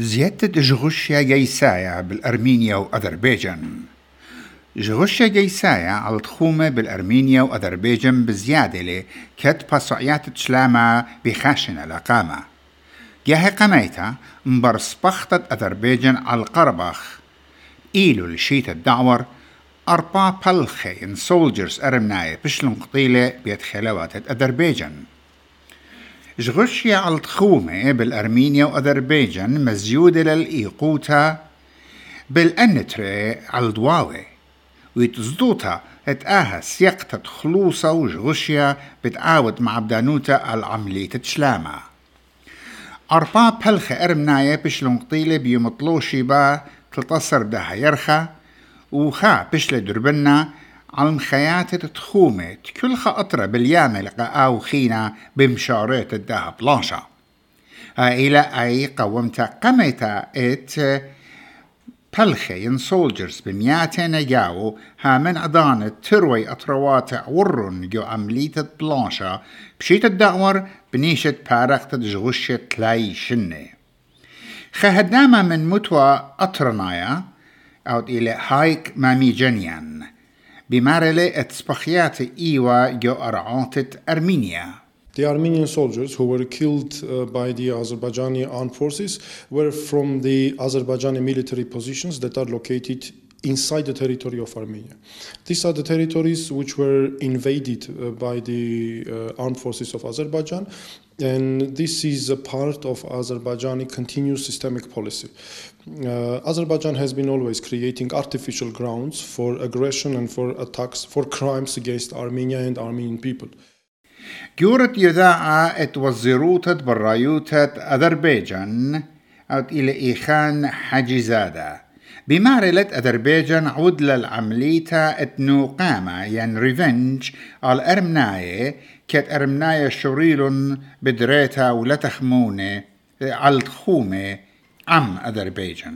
زيادة جغوشيا جيسايا بالأرمينيا وأذربيجان جغوشيا جيسايا على تخومة بالأرمينيا وأذربيجان بزيادة لي كت باسعيات تشلاما بخاشن الأقامة. جاه قميتا مبرس بختت أذربيجان على القرباخ. إيلو لشيت الدعور أربع بلخي إن سولجرز أرمناي بشلون قطيلة بيت خلوات أذربيجان. جغشيا على التخومة بالأرمينيا وأذربيجان مزيودة للإيقوتا بالأنتري على الدواوي ويتزدوتا اتآها سيقتة خلوصة وجغشيا بتعاود مع بدانوتا العملية تشلاما. أربع بلخة أرمناية بشلون قطيلة بيمطلوشي با تلتصر دها يرخا وخا بشل دربنا على مخيات تخومة كل خاطرة باليامة لقاء خينا بمشارات الدهب بلانشا إلى أي قومتا قمتا إت بلخين سولجرز بمياتين جاو ها من عدانة تروي أطروات ورن جو عملية بلانشا بشيت الدعور بنيشة بارقت جغشة تلاي شنة. خهدامة من متوى أطرنايا أو إلى هايك مامي جنيان. بمارلة اتسبخيات إيوا جو أرعاتت أرمينيا The Armenian soldiers who were killed uh, by the Azerbaijani armed forces were from the Azerbaijani military positions that are located inside the territory of Armenia. These are the territories which were invaded uh, by the uh, armed forces of Azerbaijan, and this is a part of Azerbaijani continuous systemic policy. Uh, Azerbaijan has been always creating artificial grounds for aggression and for attacks, for crimes against Armenia and Armenian people. جورت يذاعة اتوزروتت برايوتت أذربيجان أو إلى إيخان حجزادة بمارلة أذربيجان عود للعمليتا اتنو قامة ين ريفنج على أرمناية كت أرمناية شريل بدريتا ولتخمونة على الخومة عم أذربيجان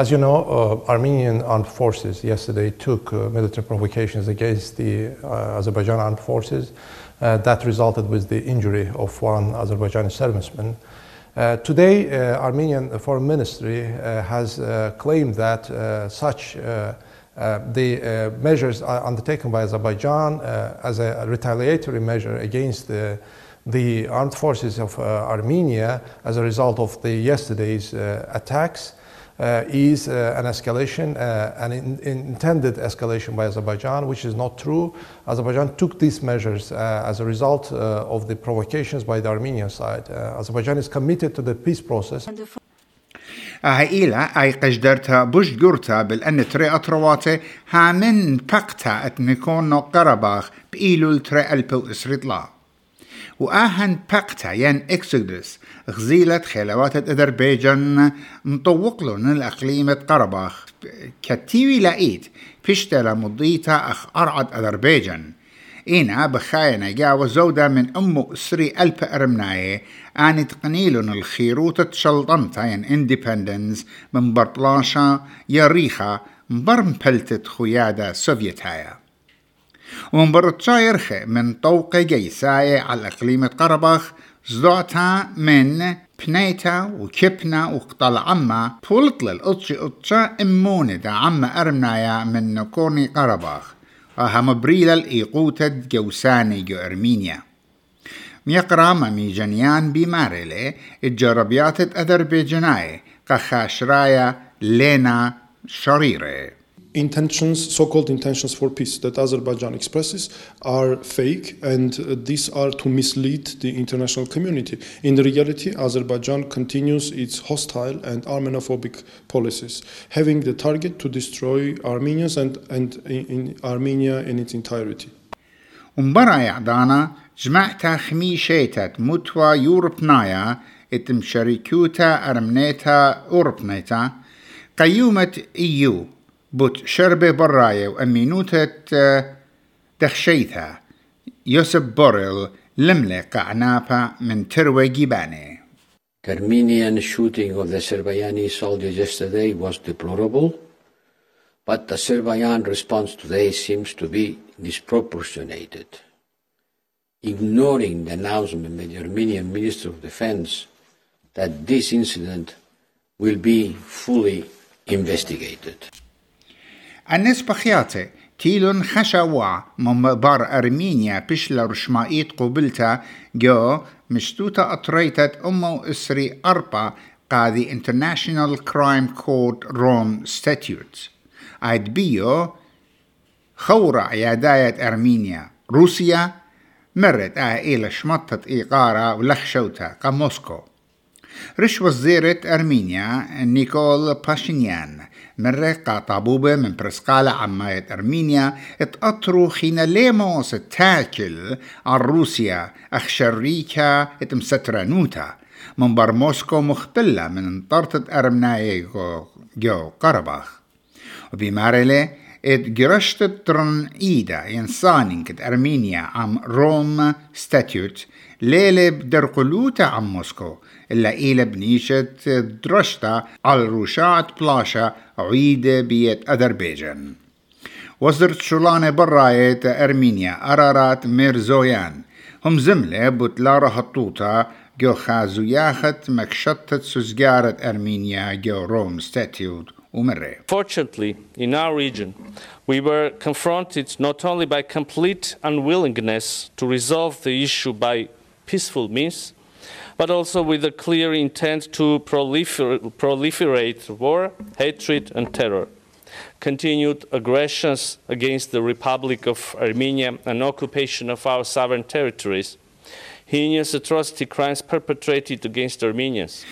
As you know, uh, Armenian armed forces yesterday took uh, military provocations against the uh, Azerbaijan armed forces. Uh, that resulted with the injury of one Azerbaijani serviceman. Uh, today, uh, Armenian Foreign Ministry has claimed that such the measures undertaken by Azerbaijan as a retaliatory measure against the the armed forces of uh, Armenia as a result of the yesterday's uh, attacks. uh, is uh, an escalation, uh, an in, intended escalation by Azerbaijan, which is not true. Azerbaijan took these measures as a result of the provocations by the Armenian side. Azerbaijan is committed to the peace process. هايلا اي قجدرتا بوش جورتا بالان تري اطرواتي ها من بقتا اتنكون قرباخ بإيلو تري البو اسريطلا وآهن باقتا ين إكسودس غزيلة خلوات أذربيجان مطوقلون الأقليمة قرباخ. كتيوي لقيت فيشتلا مضيتا أخ أرعد أذربيجان. إينا بخاينا جاوة زودة من أمو سري ألب أرمناي آني تقنيلون الخيروت تشلطنتا ين اندبندنس من برطلاشا يريخا مبرمبلتت خيادة سوفيتايا. ومن برتشايرخة من طوق جيساية على إقليم قرباخ زدوتا من بنيتا وكبنا وقطل عما بولطل الأطشي أطشا إمونة دا عما أرمنايا من نكورني قرباخ. وهم بريلا الإيقوتة جوساني جو أرمينيا. ميقرا مامي جنيان بمارلي الجربيات أذربيجناي قخاشرايا لينا شريره intentions, so-called intentions for peace that Azerbaijan expresses are fake and uh, these are to mislead the international community. In reality, Azerbaijan continues its hostile and Armenophobic policies, having the target to destroy Armenians and, and in, in Armenia in its entirety. ومبرا يعدانا جمعتا خميشيتت متوى يوروبنايا اتم شريكوتا ارمنيتا اوربنيتا قيومة ايو بوت شربة براية وأمينوتة تخشيتها يوسف بوريل لملة قعنابة من تروي جيباني Armenian shooting of the Serbayani soldiers yesterday was deplorable, but the Serbayan response today seems to be disproportionated. Ignoring the announcement by the Armenian Minister of Defense that this incident will be fully investigated. النسبة خياتي تيلون خشوا من بار أرمينيا بشلا رشمائيت قبلتا جو مشتوتا أطريتت أمو إسري أربا قاضي International Crime Court Rome Statutes. عيد بيو خورة عياداية أرمينيا. روسيا مرت إلى شمطة إيقارة ولخشوتا كموسكو رش وزيرة أرمينيا نيكول باشينيان. مرة قاطابوبة من برسقالة عماية أرمينيا اتقطروا خينا ليموس التاكل عن روسيا أخ شريكا اتمسترانوتا من بر موسكو مخبلة من طرطة أرمناي جو قرباخ. وبمارلة ات جرشت ترن إيدا ينصانين كت أرمينيا عم روم ستاتيوت ليلة بدرقلوتا عم موسكو إلا إيلا بنيشت درشتا على روشات بلاشا عيدة بيت أذربيجان وزرت شولانة براية أرمينيا أرارات ميرزويان هم زملة بتلارا هطوطة جو خازو ياخت مكشطت سزجارة أرمينيا جو روم ستاتيوت umre. Fortunately, in our region, we were confronted not only by complete unwillingness to resolve the issue by peaceful means, but also with a clear intent to prolifer- proliferate war, hatred, and terror. Continued aggressions against the Republic of Armenia and occupation of our sovereign territories heinous atrocity crimes perpetrated against Armenians.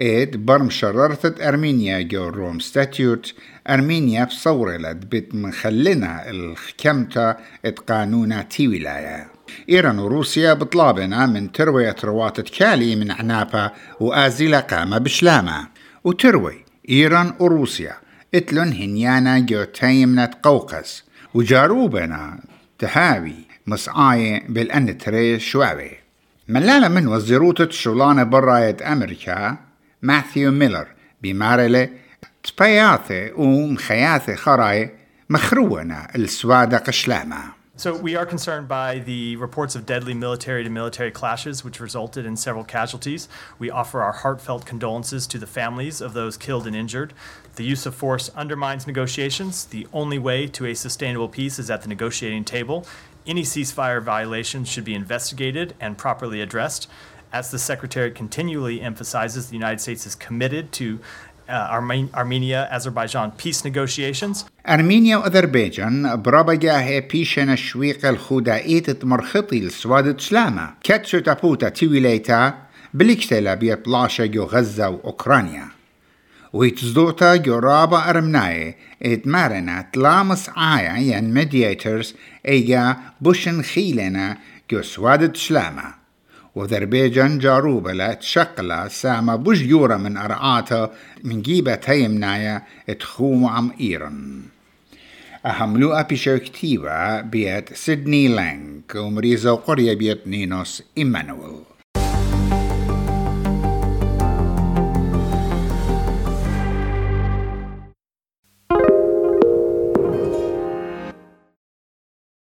إد برم شررت أرمينيا جو روم ستاتيوت. أرمينيا بصورلت بت مخلنا الخكمتا ات قانونا تي ولاية. إيران وروسيا بطلابنا من تروية رواتة كالي من عنابة وآزيلا قامة بشلامة. وتروي إيران وروسيا اتلن هنيانا جو تيمنة قوقس. وجاروبنا تهاوي مصعاية بالأن تري شوابي ملالة من وزيروتة شولانة براية أمريكا ماثيو ميلر بمارلة تبياثي ومخياثي خراي مخرونا السوادة قشلامة So we are concerned by the reports of deadly military to military clashes, which resulted in several casualties. We offer our heartfelt condolences to the families of those killed and injured. The use of force undermines negotiations. The only way to a sustainable peace is at the negotiating table. Any ceasefire violations should be investigated and properly addressed. As the Secretary continually emphasizes, the United States is committed to uh, Arme- Armenia Azerbaijan peace negotiations. أرمينيا وأذربيجان برابجاه بيشن الشويق الخودائيت تمرخطي السواد سلامة كاتشو تابوتا تيويليتا بليكتلا بيطلاشا جو غزة وأوكرانيا ويتزدوتا جو رابا أرمناي اتمارنا تلامس عايا ين ميدياترز ايجا بوشن خيلنا جو سواد سلامة وذربيجان جاروبة لا تشقلا ساما بوش يورا من أرعاتا من جيبة تيمنايا تخوم عم إيران أهملو أبيشو كتيبة بيت سيدني لانك ومريزة قرية بيت نينوس إيمانويل.